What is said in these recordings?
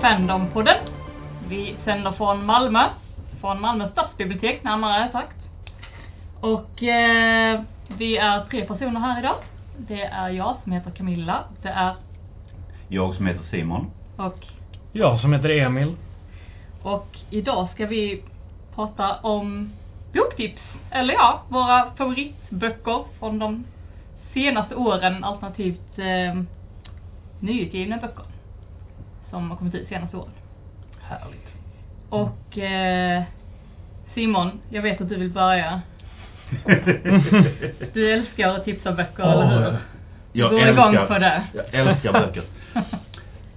Fandompodden. Vi sänder från Malmö, från Malmö stadsbibliotek närmare sagt. Och eh, vi är tre personer här idag. Det är jag som heter Camilla, det är Jag som heter Simon. och, Jag som heter Emil. och idag ska vi prata om boktips. Eller ja, våra favoritböcker från de senaste åren alternativt eh, nyutgivna böcker. Som har kommit ut senaste åren. Härligt. Och eh, Simon, jag vet att du vill börja. Du älskar att tipsa böcker, eller hur? Jag Gå igång på det. Jag älskar böcker.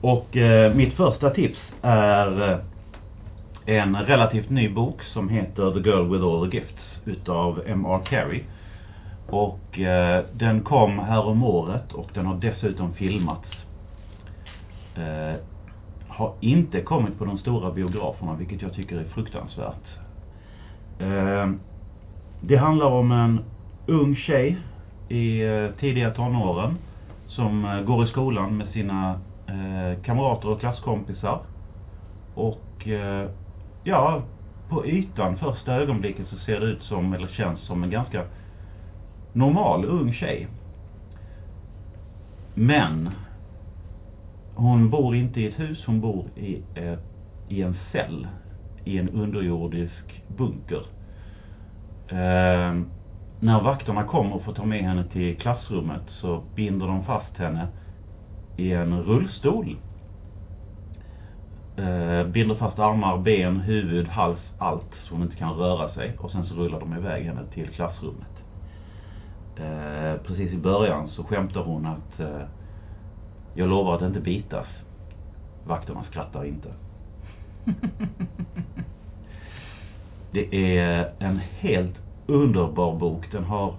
Och eh, mitt första tips är eh, en relativt ny bok som heter The Girl with All the Gifts utav M.R. Carey. Och eh, den kom här om året och den har dessutom filmats. Eh, har inte kommit på de stora biograferna vilket jag tycker är fruktansvärt. Eh, det handlar om en ung tjej i eh, tidiga tonåren som eh, går i skolan med sina kamrater och klasskompisar. Och ja, på ytan första ögonblicket så ser det ut som, eller känns som en ganska normal ung tjej. Men hon bor inte i ett hus, hon bor i, eh, i en cell i en underjordisk bunker. Eh, när vakterna kommer för att ta med henne till klassrummet så binder de fast henne i en rullstol. Eh, binder fast armar, ben, huvud, hals, allt så hon inte kan röra sig och sen så rullar de iväg henne till klassrummet. Eh, precis i början så skämtar hon att eh, jag lovar att inte bitas. Vakterna skrattar inte. Det är en helt underbar bok. Den har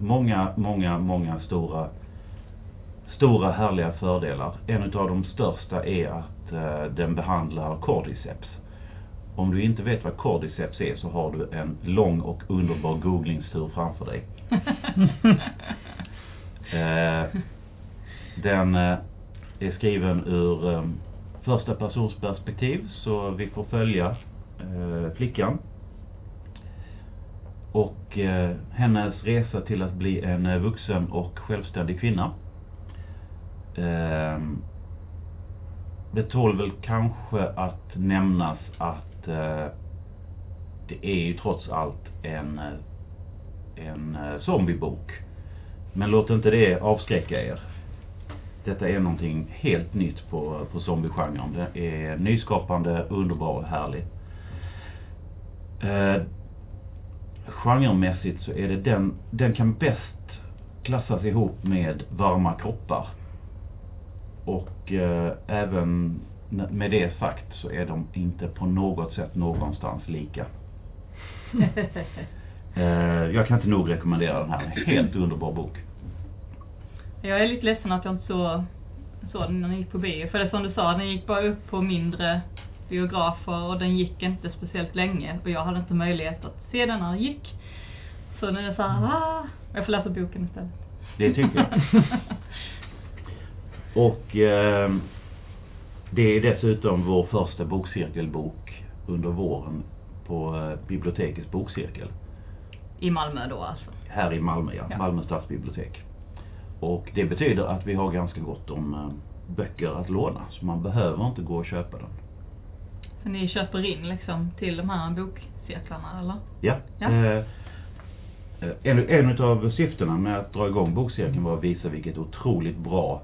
många, många, många stora, stora härliga fördelar. En av de största är att eh, den behandlar cordyceps. Om du inte vet vad cordyceps är så har du en lång och underbar googlingstur framför dig. Eh, den eh, är skriven ur ehm, första persons perspektiv så vi får följa eh, flickan och eh, hennes resa till att bli en vuxen och självständig kvinna. Ehm, det tål väl kanske att nämnas att det är ju trots allt en, en zombiebok. Men låt inte det avskräcka er. Detta är någonting helt nytt på, på zombiegenren. Det är nyskapande, underbar och härlig. Eh, genremässigt så är det den, den kan bäst klassas ihop med varma kroppar. Och eh, även med det sagt så är de inte på något sätt någonstans lika. Eh, jag kan inte nog rekommendera den här. Helt underbar bok. Jag är lite ledsen att jag inte såg så den när den gick på bio. För det som du sa, den gick bara upp på mindre biografer och den gick inte speciellt länge. Och jag hade inte möjlighet att se den när den gick. Så nu är det så här, ah, jag får läsa boken istället. Det tycker jag. Och eh, det är dessutom vår första bokcirkelbok under våren på eh, bibliotekets bokcirkel. I Malmö då alltså. Här i Malmö, ja. Ja. Malmö stadsbibliotek. Och det betyder att vi har ganska gott om eh, böcker att låna. Så man behöver inte gå och köpa dem. Så ni köper in liksom till de här bokcirklarna eller? Ja. Ja. Eh, eh, en, en av syftena med att dra igång bokcirkeln var att visa vilket otroligt bra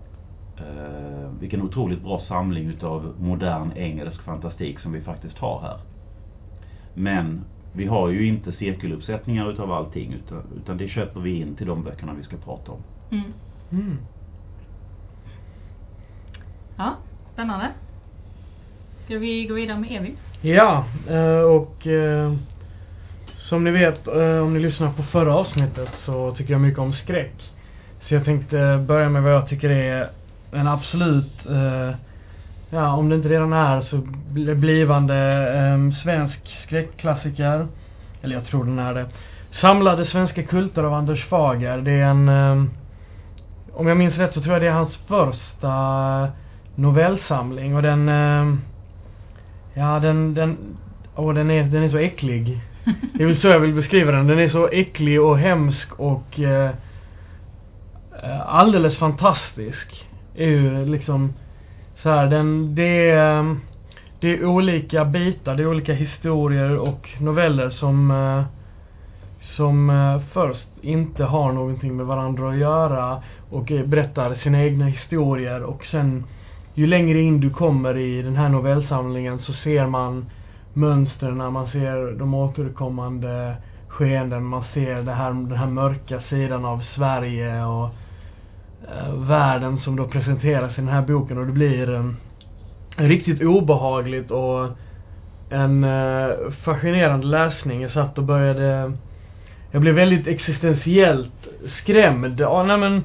eh, vilken otroligt bra samling utav modern engelsk fantastik som vi faktiskt har här. Men vi har ju inte cirkeluppsättningar utav allting utan, utan det köper vi in till de böckerna vi ska prata om. Mm. Mm. Ja, spännande. Ska vi gå vidare med Evin? Ja, eh, och eh, som ni vet, eh, om ni lyssnar på förra avsnittet så tycker jag mycket om skräck. Så jag tänkte börja med vad jag tycker är en absolut, ja om det inte redan är så bli- blivande svensk skräckklassiker. Eller jag tror den är det. Samlade svenska kulter av Anders Fager. Det är en, om jag minns rätt så tror jag det är hans första novellsamling och den, eh, ja den, den, åh den är, den är så äcklig. Det är väl så jag vill beskriva den. Den är så äcklig och hemsk och eh, eh, alldeles fantastisk. Är ju liksom så här, den, det är, eh, det är olika bitar, det är olika historier och noveller som eh, som eh, först inte har någonting med varandra att göra och eh, berättar sina egna historier och sen ju längre in du kommer i den här novellsamlingen så ser man mönstren, man ser de återkommande skeenden, man ser det här, den här mörka sidan av Sverige och eh, världen som då presenteras i den här boken och det blir eh, riktigt obehagligt och en eh, fascinerande läsning. Jag satt och började jag blev väldigt existentiellt skrämd. Ja, nej men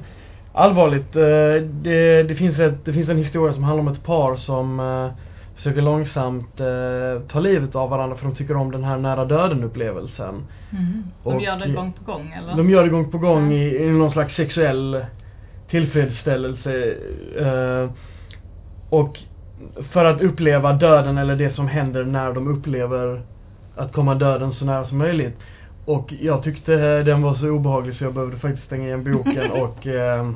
allvarligt. Eh, det, det, finns ett, det finns en historia som handlar om ett par som eh, försöker långsamt eh, ta livet av varandra för de tycker om den här nära döden upplevelsen. Mm. De Och- gör det gång på gång eller? De gör det gång på gång Ja. i, i någon slags sexuell tillfredsställelse. Eh, och för att uppleva döden eller det som händer när de upplever att komma döden så nära som möjligt. Och jag tyckte den var så obehaglig så jag behövde faktiskt stänga igen boken och eh,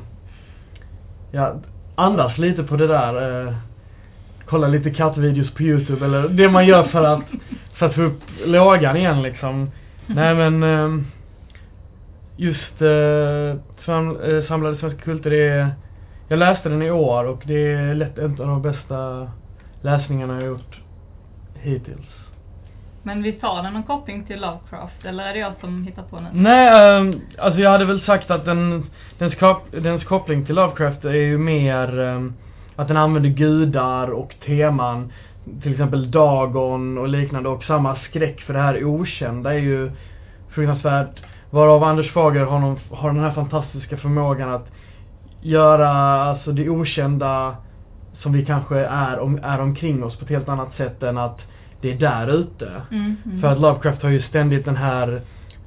ja, andas lite på det där. Eh, kolla lite kattvideos på youtube eller det man gör för att, för att få upp lågan igen liksom. Nej men eh, just eh, sam, eh, Samlade svenska kulter det är Jag läste den i år och det är lätt en av de bästa läsningarna jag gjort hittills. Men visst har den någon koppling till Lovecraft? Eller är det jag som hittar på den? Nej, um, alltså jag hade väl sagt att den, dens, kop, dens koppling till Lovecraft är ju mer um, att den använder gudar och teman. Till exempel Dagon och liknande och samma skräck för det här okända är ju fruktansvärt. Varav Anders Fager har, någon, har den här fantastiska förmågan att göra alltså det okända som vi kanske är, om, är omkring oss på ett helt annat sätt än att det är där ute. Mm, mm. För att Lovecraft har ju ständigt den här,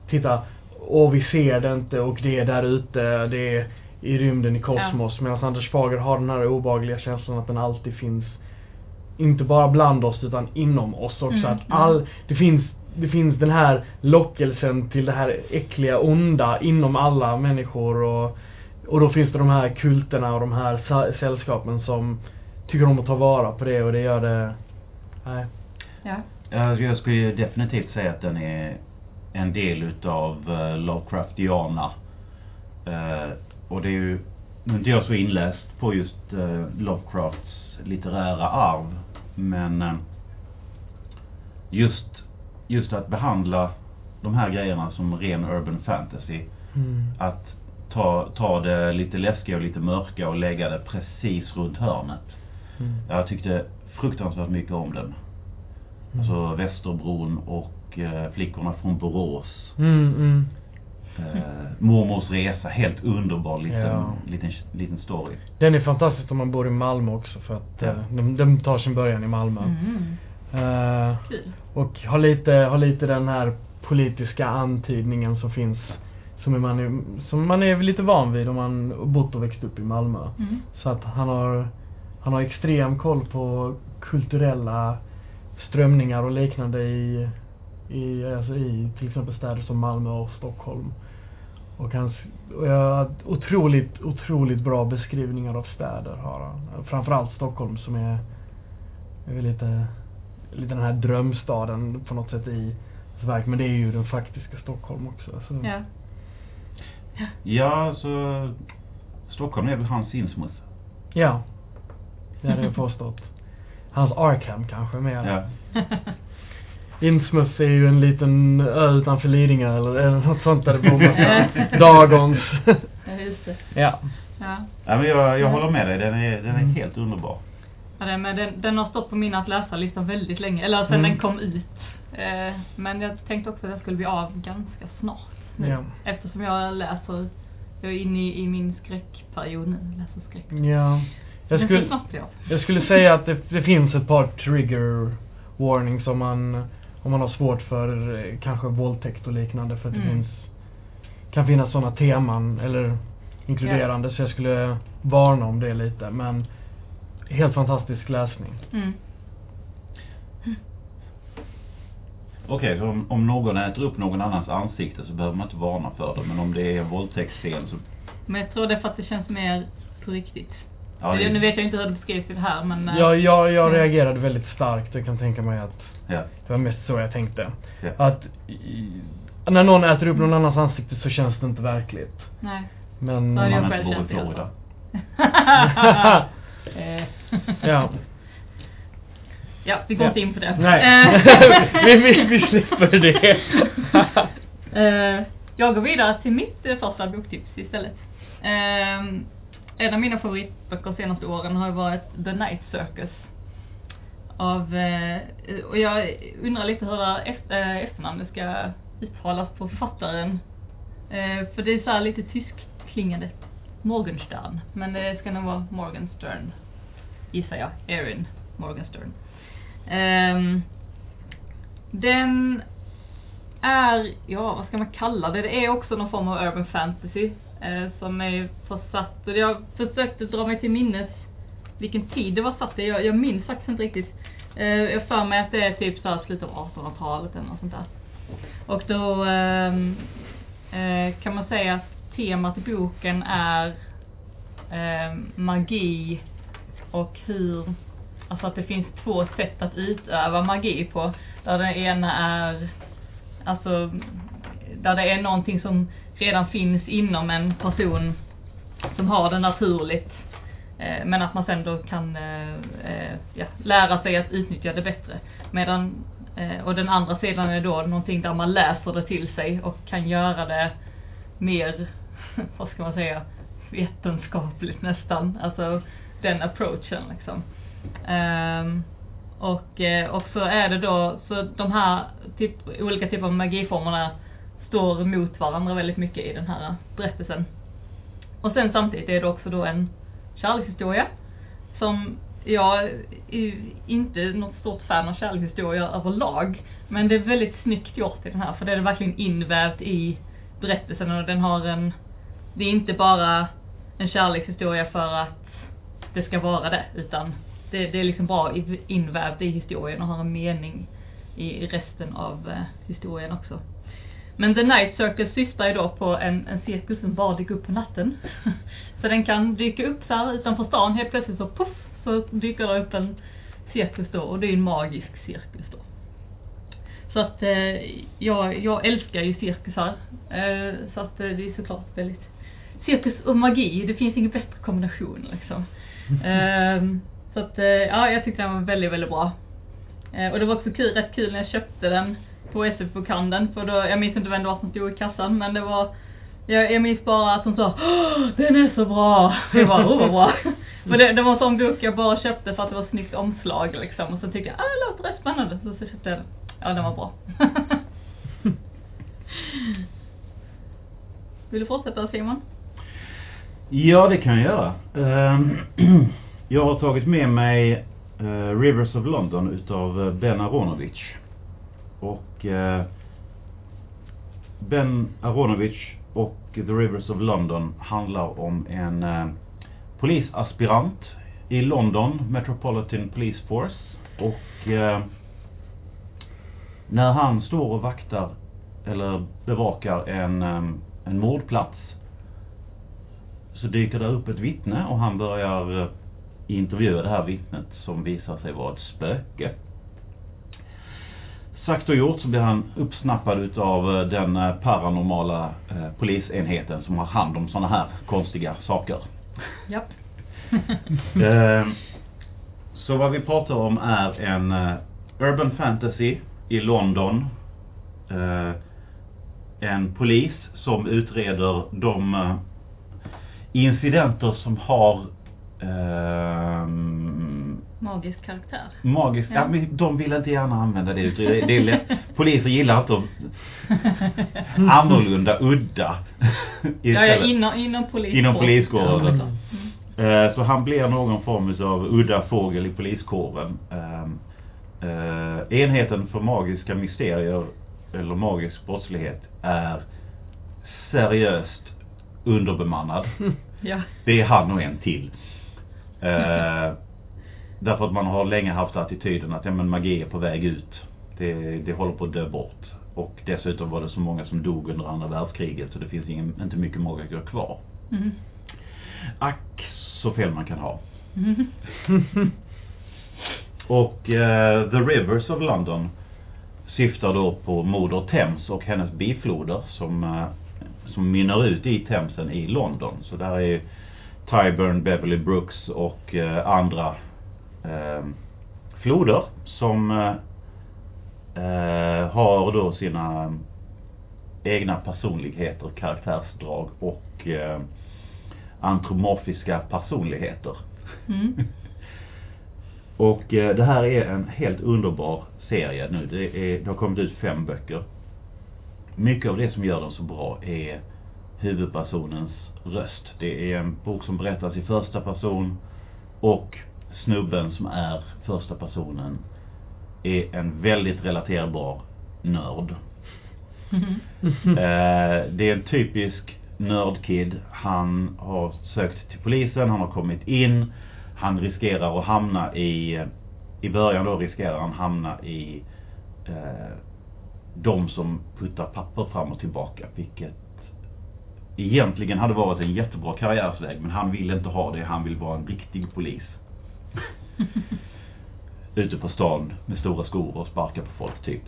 titta, och vi ser det inte och det är där ute, det är i rymden, i kosmos. Medan Anders Fager har den här obehagliga känslan att den alltid finns, inte bara bland oss utan inom oss också. Mm, Att mm. all, det finns, det finns den här lockelsen till det här äckliga, onda inom alla människor och, och då finns det de här kulterna och de här sällskapen som tycker om att ta vara på det och det gör det, nej. Ja. Jag skulle ju definitivt säga att den är en del utav uh, Lovecraftiana. Eh, och det är ju, nu är inte jag så inläst på just eh, Lovecrafts litterära arv. Men eh, just, just att behandla de här grejerna som ren urban fantasy. Mm. Att ta, ta det lite läskiga och lite mörka och lägga det precis runt hörnet. Mm. Jag tyckte fruktansvärt mycket om den. Alltså Västerbron och eh, Flickorna från Borås. Mm, mm. Eh, mormors resa, helt underbar liten, Ja. liten, liten story. Den är fantastisk om man bor i Malmö också för att Ja. eh, de, de tar sin början i Malmö. Mm. Eh, Kul. och har lite, har lite den här politiska antydningen som finns som man är, som man är lite van vid om man bott och växt upp i Malmö. Mm. Så att han har, han har extrem koll på kulturella strömningar och liknande i, i, alltså i till exempel städer som Malmö och Stockholm. Och hans, och jag, otroligt, otroligt bra beskrivningar av städer har han. Framförallt Stockholm som är, är lite, lite den här drömstaden på något sätt i hans verk. Men det är ju den faktiska Stockholm också. Så. Ja. Ja, så Stockholm är väl hans Innsmouth. Ja. Det hade jag påstått. Hans Arkham kanske mer. Ja. Innsmouth är ju en liten ö utanför Lidingö eller, eller något sånt där det bor massa Dagons. ja, just det. ja. Ja. ja men jag, jag håller med dig, den är, den är Mm. helt underbar. Ja, den, men den, den har stått på min att läsa-lista väldigt länge, eller sen Mm. den kom ut. Eh, men jag tänkte också att jag skulle bli av ganska snart nu. Ja. Eftersom jag läser, jag är inne i, i min skräckperiod nu, läser skräck. Ja. Jag skulle, jag skulle säga att det, det finns ett par trigger warnings om man, om man har svårt för eh, kanske våldtäkt och liknande för att det Mm. finns, kan finnas sådana teman eller inkluderande så jag skulle varna om det lite men helt fantastisk läsning. Mm. Okej, så om, om någon äter upp någon annans ansikte så behöver man inte varna för det. Men om det är en våldtäktsscen så... Men jag tror det är för att det känns mer på riktigt. Ja, Nu det, vet jag inte hur det beskrivs i det här men... eh, Jag, jag, jag mm. reagerade väldigt starkt och kan tänka mig att ja, det var mest så jag tänkte. ja. Att i, när någon äter upp någon annans ansikte så känns det inte verkligt. Nej. Men... Ja, jag man själv känt det. Ja. Ja, vi går Ja. inte in på det. Nej. Eh. vi, vi, vi slipper det. Eh, jag går vidare till mitt första boktips istället. En av mina favoritböcker de senaste åren har ju varit The Night Circus. Av, eh, och jag undrar lite hur eh, efternamnet ska uttalas på författaren. Eh, för det är så här lite tyskklingande. Morgenstern. Men det ska nog vara Morgenstern. Gissar jag. Erin Morgenstern. Ehm, den är, ja vad ska man kalla det? Det är också någon form av urban fantasy. Eh, som är försatt, och jag försökte dra mig till minnes vilken tid det var satt i. Jag, jag minns faktiskt inte riktigt. Eh, jag har för mig att det är typ så här slutet av 1800-talet eller något sånt där. Och då ehm, eh, kan man säga att temat i boken är ehm, magi och hur, alltså att det finns två sätt att utöva magi på. Där det ena är, alltså, där det är någonting som redan finns inom en person som har det naturligt. Eh, men att man sen då kan eh, eh, ja, lära sig att utnyttja det bättre. Medan, och den andra sidan är då någonting där man läser det till sig och kan göra det mer, vad ska man säga, vetenskapligt nästan. Alltså den approachen liksom. Ehm, och, och så är det då, så de här typ, olika typer av magiformerna står mot varandra väldigt mycket i den här berättelsen. Och sen samtidigt är det också då en kärlekshistoria som jag är inte något stort fan av kärlekshistorier överlag. Men det är väldigt snyggt gjort i den här för det är verkligen invävt i berättelsen och den har en, det är inte bara en kärlekshistoria för att det ska vara det utan det, det är liksom bra invävt i historien och har en mening i resten av eh, historien också. Men The Night Circus syftar ju då på en, en cirkus som bara dyker upp på natten. så den kan dyka upp så här utanför stan helt plötsligt så puff så dyker det upp en cirkus då och det är en magisk cirkus då. Så att eh, jag, jag älskar ju cirkusar. Eh, så att eh, det är såklart väldigt cirkus och magi, det finns ingen bättre kombination liksom. Ehm, så att eh, ja, jag tyckte den var väldigt, väldigt bra. Eh, och det var också kul, rätt kul när jag köpte den på SF-bokhandeln. För då, jag minns inte vem det var som stod i kassan men det var jag, jag minns bara att hon sa den är så bra! Jag bara, åh vad bra! För det, det var en sån bok jag bara köpte för att det var ett snyggt omslag liksom. Och så tyckte jag, ah det låter rätt spännande. Så, så köpte jag den. Ja den var bra. Vill du fortsätta Simon? Ja, det kan jag göra. Ehm, jag har tagit med mig eh, Rivers of London utav eh, Ben Aronovich. Och eh, Ben Aronovich och The Rivers of London handlar om en eh, polisaspirant i London Metropolitan Police Force. Och eh, när han står och vaktar eller bevakar en, eh, en mordplats så dyker det upp ett vittne och han börjar eh, intervjua det här vittnet som visar sig vara ett spöke. Sagt och gjort så blir han uppsnappad utav eh, den eh, paranormala eh, polisenheten som har hand om sådana här konstiga saker. Japp. Eh, Så vad vi pratar om är en urban fantasy i London. En polis som utreder de incidenter som har ehm, Magisk karaktär. magisk, ja. Ja. men de vill inte gärna använda det uttrycket. Det är lätt. Poliser gillar inte att annorlunda, udda. ja, ja, inom, inom poliskåren. Inom poliskåren. Ja. Eh, Så han blir någon form av udda fågel i poliskåren. Ehm, eh, Enheten för magiska mysterier eller magisk brottslighet är seriöst underbemannad. Ja. Det är han och en till. Därför att man har länge haft attityden att ja, men magi är på väg ut. Det, det håller på att dö bort. Och dessutom var det så många som dog under andra världskriget så det finns ingen, inte mycket magiker kvar. Mm. Ack så fel man kan ha. Mm. Och eh, The Rivers of London syftar då på Moder Thames och hennes bifloder som, eh, som mynnar ut i Themsen i London. Så där är Tyburn, Beverly Brooks och eh, andra floder som eh, har då sina egna personligheter, karaktärsdrag och eh, antropomorfiska personligheter. Mm. Och eh, det här är en helt underbar serie nu. Det, är, det har kommit ut fem böcker. Mycket av det som gör den så bra är huvudpersonens röst. Det är en bok som berättas i första person och snubben som är första personen är en väldigt relaterbar nörd. Mm. Eh, det är en typisk nördkid. Han har sökt till polisen, han har kommit in. Han riskerar att hamna i, i början då riskerar han hamna i eh, de som puttar papper fram och tillbaka. Vilket egentligen hade varit en jättebra karriärsväg men han vill inte ha det. Han vill vara en riktig polis. Ute på stan med stora skor och sparka på folk typ.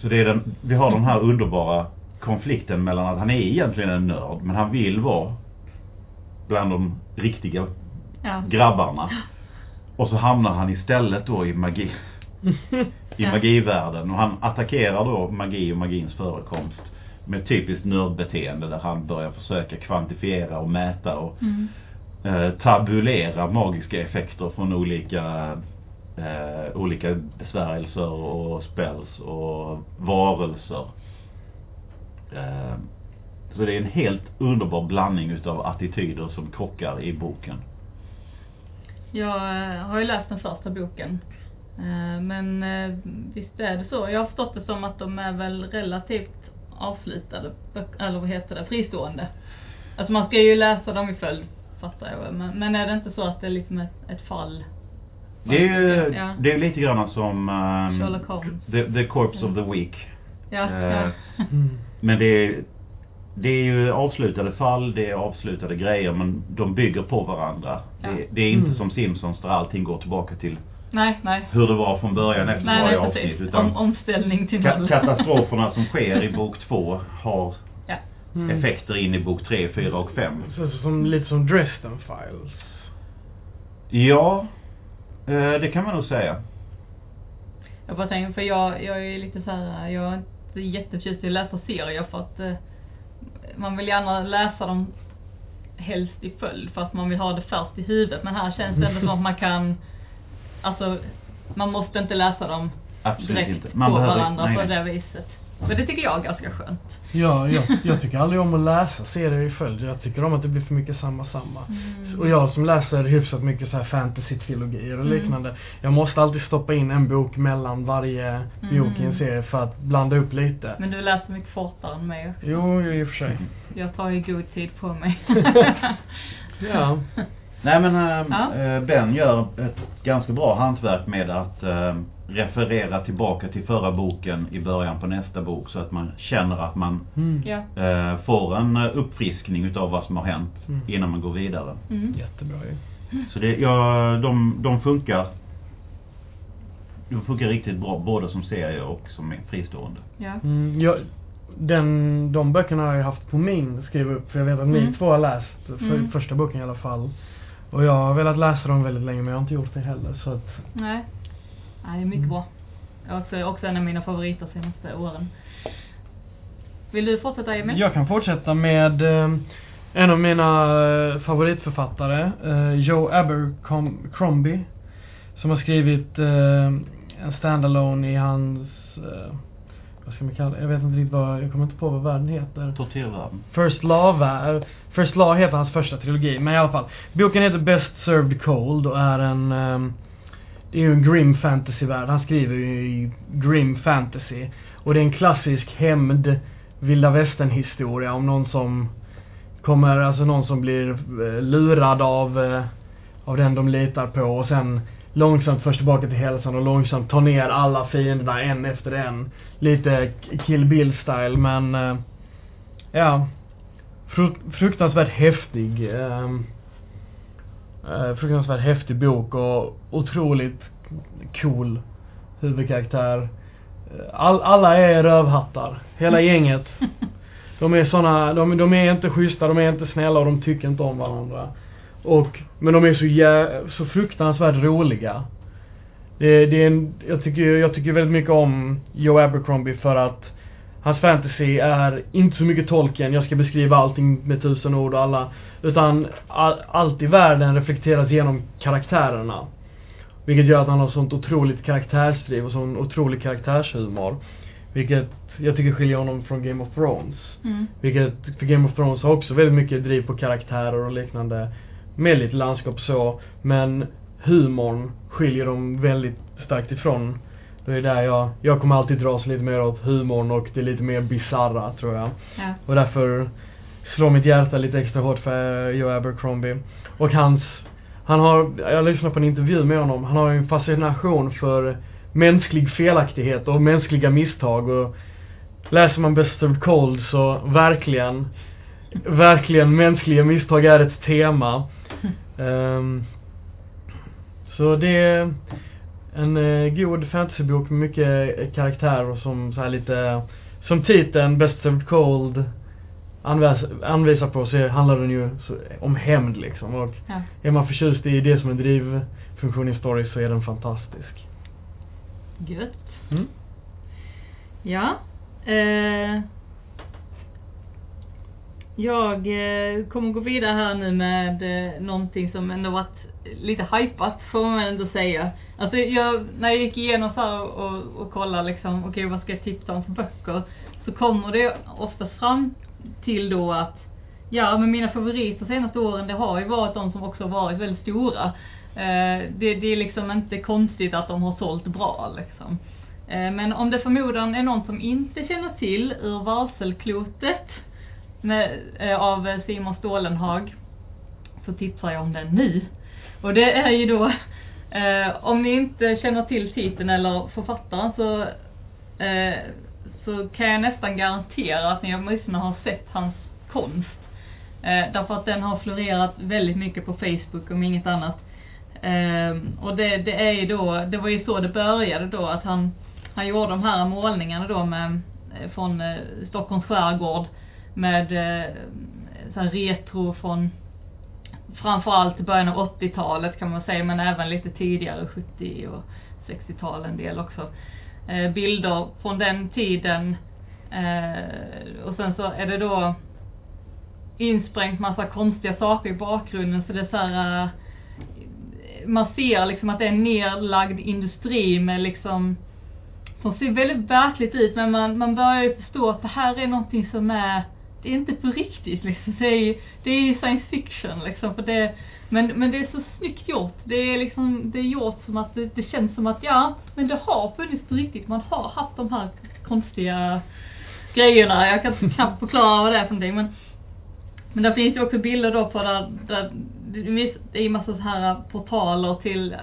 Så det är den, vi har den här underbara konflikten mellan att han är egentligen en nörd men han vill vara bland de riktiga Ja. grabbarna. Och så hamnar han istället då i magi. I Ja. magivärlden och han attackerar då magi och magins förekomst med typiskt nördbeteende där han börjar försöka kvantifiera och mäta och Mm. Eh, tabulera magiska effekter från olika eh, olika besvärjelser och spells och varelser. Eh, så det är en helt underbar blandning utav attityder som krockar i boken. Jag eh, har ju läst den första boken. Eh, men visst är det så. Jag har förstått det som att de är väl relativt avslutade, eller vad heter det, fristående. Alltså man ska ju läsa dem i följd, fattar jag väl. Men, men är det inte så att det är liksom ett, ett fall? Det är ju Ja. det är lite grann som ehm, Sherlock Holmes. the, the Corpse of the Week. Ja, Eh, ja. Mm. Men det är, det är ju avslutade fall, det är avslutade grejer men de bygger på varandra. Ja. Det, det är inte Mm. som Simpsons där allting går tillbaka till Nej, nej. hur det var från början efter Nej, varje nej avsnitt. Utan Om, omställning till ka- noll. katastroferna som sker i bok två har. Mm. effekter in i bok tre, fyra och fem. Så, som, lite som Dresden Files. Ja, eh, det kan man nog säga. Jag bara tänker, för jag, jag är lite så här, jag är inte jätteförtjust i att läsa serier för att eh, man vill gärna läsa dem helst i följd för att man vill ha det färskt i huvudet. Men här känns det ändå som att man kan, alltså man måste inte läsa dem Absolut direkt inte. på behöver- varandra nej, på nej. det viset. Men det tycker jag är ganska skönt. Ja, jag, jag tycker aldrig om att läsa serier i följd. Jag tycker om att det blir för mycket samma samma. Mm. Och jag som läser hyfsat mycket så här fantasy-trilogier och Mm. liknande. Jag måste alltid stoppa in en bok mellan varje bok i en Mm. serie för att blanda upp lite. Men du läser mycket fortare än mig. Jo, jo, i och för sig. Jag tar ju god tid på mig. Ja. Nej men eh, Ja. eh, Ben gör ett ganska bra hantverk med att eh, referera tillbaka till förra boken i början på nästa bok så att man känner att man Mm. eh, får en eh, uppfriskning utav vad som har hänt Mm. innan man går vidare. Mm. Jättebra ju. Så det, ja, de, de funkar de funkar riktigt bra både som serie och som fristående. Ja. Mm, jag, den, de böckerna har jag haft på min skriva upp för jag vet att ni Mm. två har läst för, Mm. första boken i alla fall. Och jag har velat läsa dem väldigt länge men jag har inte gjort det heller så att Nej. Nej, det är mycket Mm. bra. Också, också en av mina favoriter senaste åren. Vill du fortsätta Emil? Jag kan fortsätta med eh, en av mina eh, favoritförfattare, eh, Joe Abercrombie. Som har skrivit eh, en standalone i hans, eh, vad ska man kalla det? Jag vet inte riktigt vad, jag kommer inte på vad världen heter. Tortyrvärlden. First Law, är- First Law heter hans första trilogi, men i alla fall. Boken heter Best Served Cold och är en, ehm, det är ju en grim fantasy-värld. Han skriver ju i grim fantasy. Och det är en klassisk hämnd, vilda västern historia om någon som kommer, alltså någon som blir eh, lurad av, eh, av den de litar på och sen långsamt förs tillbaka till hälsan och långsamt tar ner alla fienderna en efter en. Lite Kill Bill-style men, eh, ja. Fru- fruktansvärt häftig. Ehm eh, fruktansvärt häftig bok och otroligt cool huvudkaraktär. Eh, All, alla är rövhattar. Hela gänget. De är såna, de, de är inte schyssta, de är inte snälla och de tycker inte om varandra. Och, men de är så jä, så fruktansvärt roliga. Det, det är en, jag tycker, jag tycker väldigt mycket om Joe Abercrombie för att hans fantasy är inte så mycket Tolkien, jag ska beskriva allting med tusen ord och alla, utan all, allt i världen reflekteras genom karaktärerna. Vilket gör att han har sånt otroligt karaktärsdriv och sån otrolig karaktärshumor. Vilket jag tycker skiljer honom från Game of Thrones. Mm. Vilket, för Game of Thrones har också väldigt mycket driv på karaktärer och liknande. Med lite landskap så. Men humorn skiljer dem väldigt starkt ifrån. Det är där jag, jag kommer alltid dras lite mer åt humorn och det lite mer bizarra tror jag. Ja. Och därför slår mitt hjärta lite extra hårt för Joe Abercrombie. Och hans, han har, jag lyssnade på en intervju med honom, han har ju en fascination för mänsklig felaktighet och mänskliga misstag och läser man Best of Cold så verkligen, verkligen mänskliga misstag är ett tema. Ehm, så det är en uh, god fantasybok med mycket karaktärer karaktär och som så här lite, som titeln Best Served Cold anvisar på så handlar den ju om hämnd liksom och Ja. är man förtjust i det som en drivfunktion i story så är den fantastisk. Gött. Mm. Ja. Eh, jag eh, kommer gå vidare här nu med eh, någonting som ändå varit lite hypat får man ändå säga. Alltså jag, när jag gick igenom så här och, och, och kollade liksom, okej vad ska jag tipsa om för böcker? Så kommer det ofta fram till då att Ja, men mina favoriter senaste åren det har ju varit de som också varit väldigt stora. Eh, det, det är liksom inte konstigt att de har sålt bra liksom. Eh, men om det förmodan är någon som inte känner till Ur varselklotet med, eh, av Simon Stålenhag så tipsar jag om den nu. Och det är ju då, eh, om ni inte känner till titeln eller författaren så, eh, så kan jag nästan garantera att ni åtminstone har sett hans konst. Eh, därför att den har florerat väldigt mycket på Facebook om inget annat. Eh, och det, det är ju då, det var ju så det började då att han, han gjorde de här målningarna då med, eh, från eh, Stockholms skärgård med eh, så här retro från framförallt början av 80-talet kan man säga, men även lite tidigare, 70 och 60-tal en del också. Eh, bilder från den tiden eh, och sen så är det då insprängt massa konstiga saker i bakgrunden så det är så här eh, man ser liksom att det är en nedlagd industri med liksom som ser väldigt verkligt ut men man, man börjar ju förstå att det här är någonting som är det är inte på riktigt liksom. Det är ju det är ju science fiction liksom. För det, men, men det är så snyggt gjort. Det är liksom, det är gjort som att det, det känns som att ja, men det har funnits på riktigt. Man har haft de här konstiga grejerna. Jag kan knappt förklara vad det är för någonting men men där finns ju också bilder då på där, där det är ju massa så här portaler till eh,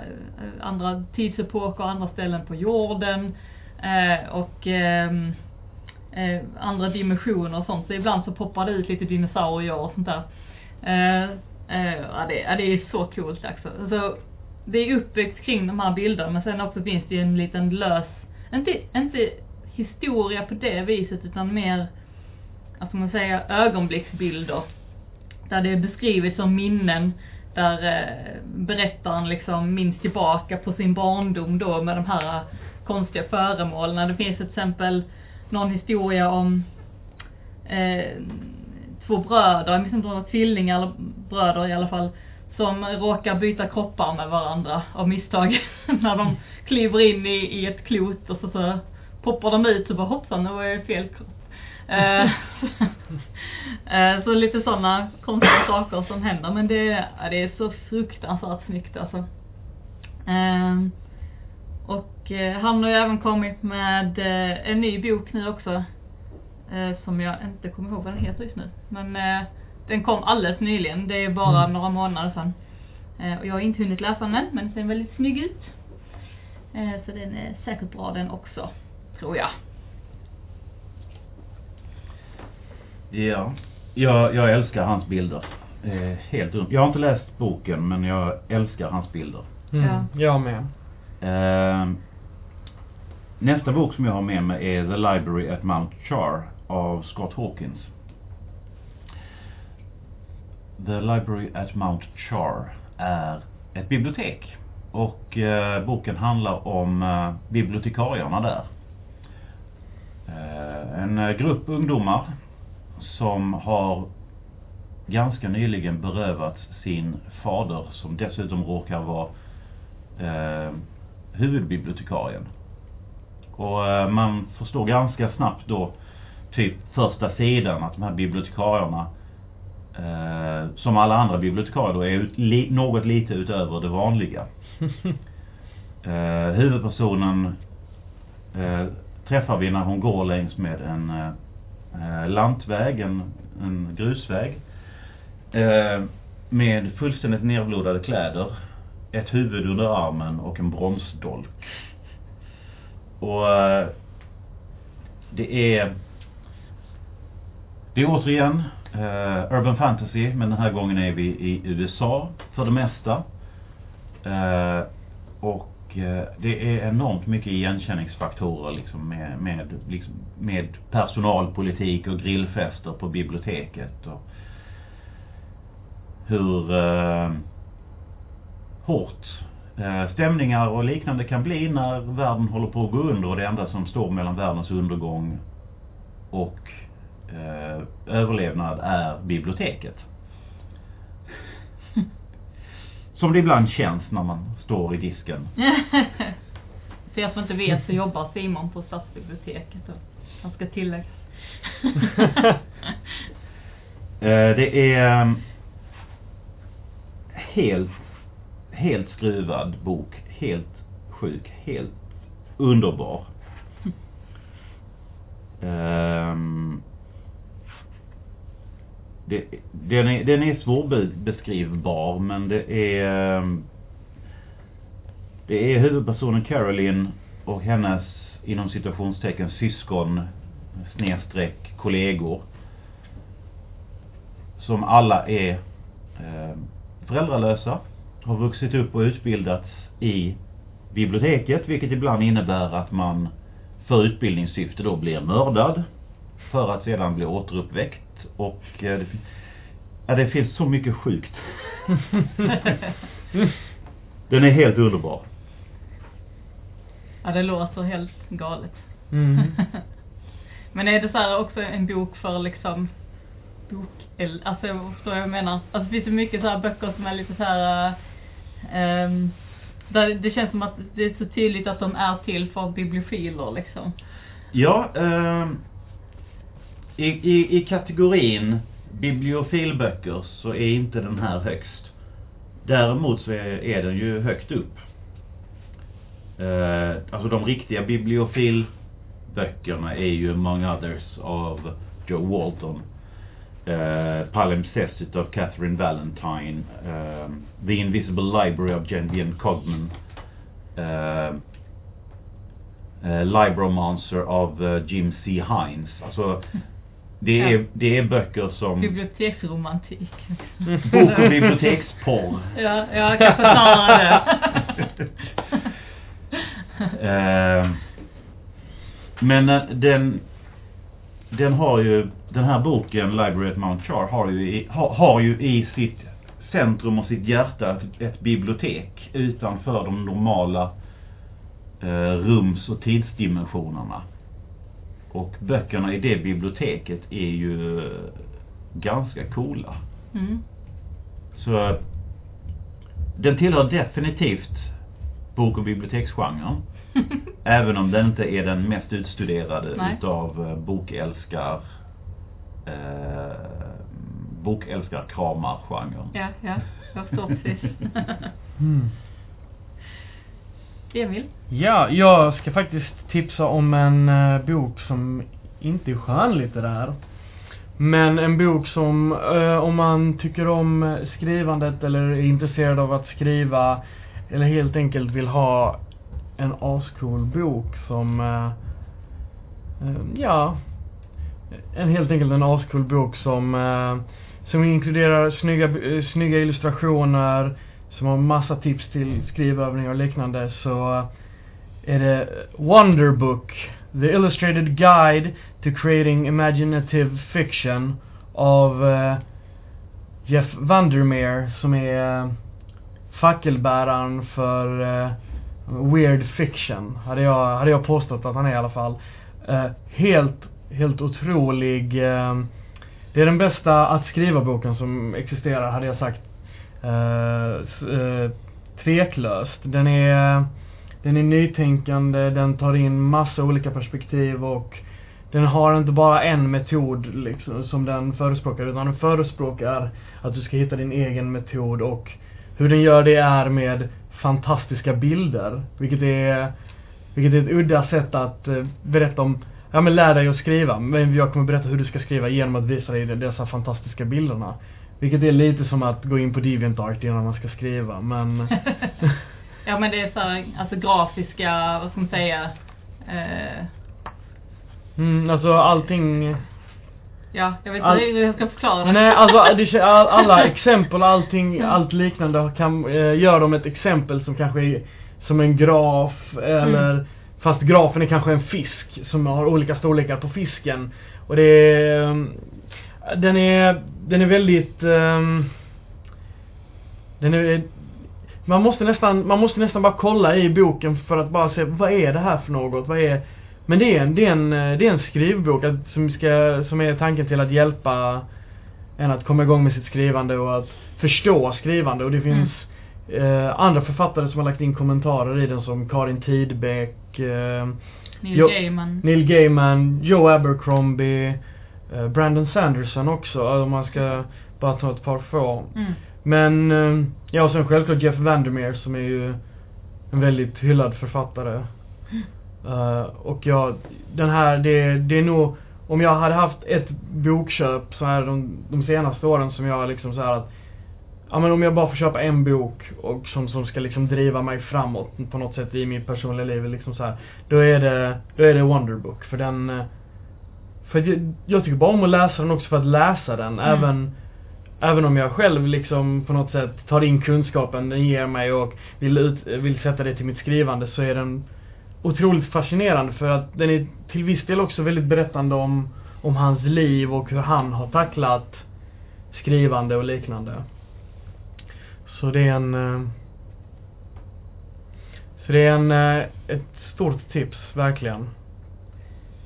andra tidsepoker och andra ställen på jorden. Eh, och ehm, eh, andra dimensioner och sånt. Så ibland så poppar det ut lite dinosaurier och sånt där. Eh, Eh, ja, det, ja, det är så coolt också. Alltså, det är uppbyggt kring de här bilderna men sen också finns det ju en liten lös, inte, inte historia på det viset utan mer, vad ska man säga, ögonblicksbilder. Där det beskrivits som minnen där eh, berättaren liksom minns tillbaka på sin barndom då med de här konstiga föremålen. Det finns till exempel någon historia om eh, två bröder, jag minns inte om det var tvillingar eller bröder i alla fall, som råkar byta kroppar med varandra av misstag. När de kliver in i, i ett klot och så, så poppar de ut och bara hoppsan, nu var jag i fel kropp. Eh, eh, så lite sådana konstiga saker som händer men det, ja, det är så fruktansvärt snyggt alltså. Ehm, och eh, han har ju även kommit med en ny bok nu också. Eh, som jag inte kommer ihåg vad den heter just nu. Men eh, den kom alldeles nyligen. Det är bara Mm. några månader sedan. Eh, och jag har inte hunnit läsa den än, men den ser väldigt snygg ut. Eh, så den är säkert bra den också, tror jag. Ja, jag, jag älskar hans bilder. Eh, helt un- Jag har inte läst boken men jag älskar hans bilder. Mm. Ja. Jag med. Eh, nästa bok som jag har med mig är The Library at Mount Char av Scott Hawkins. The Library at Mount Char är ett bibliotek. Och eh, boken handlar om eh, bibliotekarierna där. Eh, en eh, grupp ungdomar som har ganska nyligen berövats sin fader som dessutom råkar vara eh, huvudbibliotekarien. Och eh, man förstår ganska snabbt då, typ första sidan, att de här bibliotekarierna eh, som alla andra bibliotekarier då är ut, li, något lite utöver det vanliga. Eh, huvudpersonen eh, träffar vi när hon går längs med en eh, lantväg, en, en grusväg. Eh, med fullständigt nerblodade kläder, ett huvud under armen och en bronsdolk. Och eh, det är det är återigen eh, urban fantasy, men den här gången är vi i USA för det mesta. Eh, och eh, det är enormt mycket igenkänningsfaktorer liksom med, med, liksom, med personalpolitik och grillfester på biblioteket. Och hur eh, hårt eh, stämningar och liknande kan bli när världen håller på att gå under och det enda som står mellan världens undergång och överlevnad är biblioteket. Som det ibland känns när man står i disken. För er som inte vet så jobbar Simon på stadsbiblioteket och han ska tilläggas. Eh, det är eh, helt, helt skruvad bok. Helt sjuk. Helt underbar. Det, den, är, den är svårbeskrivbar men det är ehm, Det är huvudpersonen Caroline och hennes inom situationstecken syskon snedstreck kollegor som alla är eh, föräldralösa, har vuxit upp och utbildats i biblioteket, vilket ibland innebär att man för utbildningssyfte då blir mördad för att sedan bli återuppväckt och eh, det, ja, det finns så mycket sjukt. Den är helt underbar. ja, det låter helt galet. Mm. Men är det så här också en bok för liksom bok alltså jag förstår vad jag menar. Alltså finns det mycket så här böcker som är lite så här ehm, där det känns som att det är så tydligt att de är till för bibliofiler liksom. Ja, ehm, i, i, i kategorin bibliofilböcker så är inte den här högst. Däremot så är, är den ju högt upp. Eh, alltså de riktiga bibliofilböckerna är ju Among Others av Joe Walton. Eh, uh, Palimpsest av Catherine Valentine. eh, The Invisible Library av Jen Cogman. Eh, eh, uh, uh, Libromancer av Jim C. Hines. Alltså, det är, Ja. det är böcker som Biblioteksromantik. bok och biblioteksporr. Ja, jag kan förklara det. Eh, men eh, den, den har ju, den här boken, Library at Mount Char, har ju, i, har, har ju i sitt centrum och sitt hjärta ett, ett bibliotek utanför de normala eh, rums och tidsdimensionerna. Och böckerna i det biblioteket är ju eh, ganska coola. Mm. Så den tillhör definitivt bok och biblioteksgenren. Även om den inte är den mest utstuderade Nej. utav eh, bokälskar eh, bokälskar kramar genren. Ja, ja, jag förstår precis. Mm. Emil? Ja, jag ska faktiskt tipsa om en eh, bok som inte är skönlitterär. Men en bok som, eh, om man tycker om skrivandet eller är intresserad av att skriva eller helt enkelt vill ha en ascool bok som, eh, ja, en helt enkelt en ascool bok som, som inkluderar snygga, snygga illustrationer, som har massa tips till skrivövningar och liknande så är det Wonderbook, The Illustrated Guide to Creating Imaginative Fiction av eh, Jeff Vandermeer som är eh, fackelbäraren för eh, weird fiction. Hade jag, hade jag påstått att han är i alla fall. Helt, helt otrolig. Det är den bästa att skriva-boken som existerar, hade jag sagt. Eh, eh, tveklöst. Den är, den är nytänkande, den tar in massa olika perspektiv och den har inte bara en metod liksom, som den förespråkar, utan den förespråkar att du ska hitta din egen metod och hur den gör det är med fantastiska bilder. Vilket är, vilket är ett udda sätt att eh, berätta om, ja men lär dig att skriva. Men jag kommer berätta hur du ska skriva genom att visa dig dessa fantastiska bilderna. Vilket är lite som att gå in på DeviantArt innan man ska skriva, men... ja men det är så här, alltså grafiska, vad ska man säga, eh, mm, alltså allting... ja, jag vet inte All- hur jag ska förklara det. Nej, alltså det, alla exempel och allting, allt liknande kan, eh, gör de ett exempel som kanske är som en graf eller Mm. fast grafen är kanske en fisk som har olika storlekar på fisken. Och det är, ehm, den är, den är väldigt, ehm, den är, man måste nästan, man måste nästan bara kolla i boken för att bara se, vad är det här för något? Vad är, men det är en, det är en, eh, det är en skrivbok att, som ska, som är tanken till att hjälpa en att komma igång med sitt skrivande och att förstå skrivande och det finns eh, andra författare som har lagt in kommentarer i den som Karin Tidbeck, eh, Neil Jo- Gaiman. Neil Gaiman, Joe Abercrombie, Brandon Sanderson också om man ska bara ta ett par få. Mm. Men, eh, ja och sen självklart Jeff Vandermeer som är ju en väldigt hyllad författare. Eh, och jag, den här, det, det är nog, om jag hade haft ett bokköp så här de, de senaste åren som jag liksom så här att Ja men om jag bara får köpa en bok och som, som ska liksom driva mig framåt på något sätt i mitt personliga liv liksom så här, Då är det, då är det Wonderbook för den eh, För jag, jag tycker bara om att läsa den också för att läsa den Mm. även Även om jag själv liksom på något sätt tar in kunskapen den ger mig och vill, ut, vill sätta det till mitt skrivande så är den otroligt fascinerande för att den är till viss del också väldigt berättande om, om hans liv och hur han har tacklat skrivande och liknande. Så det är en... eh, Så det är en, eh, ett stort tips, verkligen.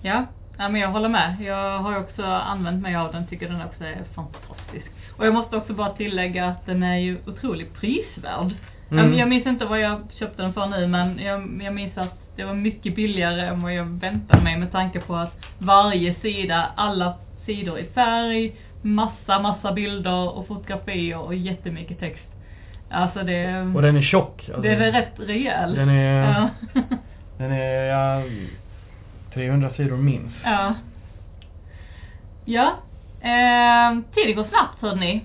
Ja, ja, men jag håller med. Jag har också använt mig av den, tycker den också är fantastisk. Och jag måste också bara tillägga att den är ju otroligt prisvärd. Mm. Jag, minns inte vad jag köpte den för nu men jag, jag minns att det var mycket billigare än vad jag väntade mig med tanke på att varje sida, alla sidor i färg, massa, massa bilder och fotografier och jättemycket text. Alltså det, Och den är tjock. alltså. det är rätt rejäl. Den är, Ja. den är, ja, 300 sidor minst. Ja. Ja. Eh, tiden går snabbt hörni.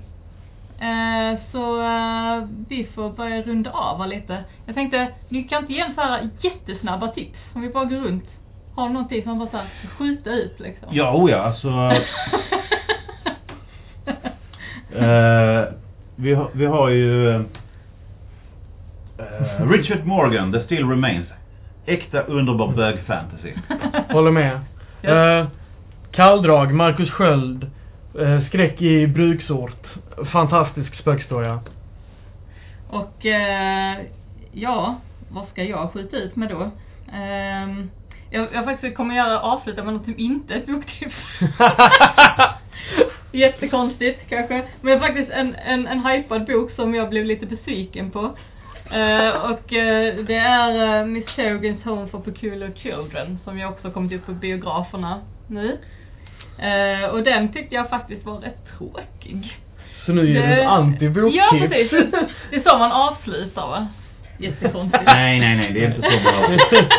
Eh, så eh, vi får börja runda av här lite. Jag tänkte, ni kan inte ge så här jättesnabba tips om vi bara går runt. Har du någonting som bara så här skjuta ut liksom? Ja, oh ja, alltså. eh, vi, har, vi har ju eh, Richard Morgan, The Still Remains. Äkta underbar bög-fantasy. Håller med. Ja. Eh, kalldrag, Marcus Sköld. Eh, skräck i bruksort. Fantastisk spökhistoria. Och eh, ja, vad ska jag skjuta ut med då? Ehm, jag, jag faktiskt kommer göra avsluta med något som inte är ett boktips. Jättekonstigt kanske. Men faktiskt en, en, en hypad bok som jag blev lite besviken på. Eh, och eh, det är uh, Miss Kerrigans Home for Peculiar Children som jag också kommit ut på biograferna nu. Eh, och den tyckte jag faktiskt var rätt tråkig. Så nu ger du ett anti-boktips. Ja precis, det är så man avslutar va? Jättekonstigt. nej, nej, nej, det är inte så bra.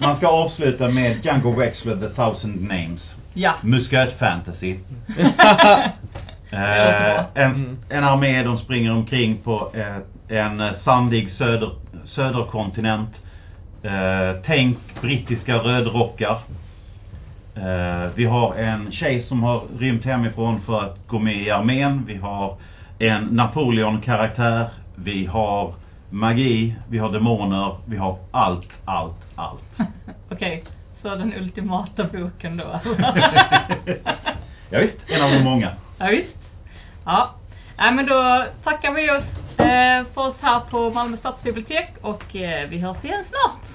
Man ska avsluta med Django Wexler, The Thousand Names. Ja. Musköt fantasy. Eh, en, en armé, de springer omkring på eh, en eh, sandig söder, söderkontinent. Eh, tänk brittiska rödrockar. Eh, vi har en tjej som har rymt hemifrån för att gå med i armén. Vi har en Napoleon-karaktär. Vi har magi, vi har demoner, vi har allt, allt, allt. Okej, så den ultimata boken då. ja, visst, en av de många. ja, visst. Ja. Nej, men då tackar vi oss Eh, för oss här på Malmö stadsbibliotek och eh, vi hörs igen snart.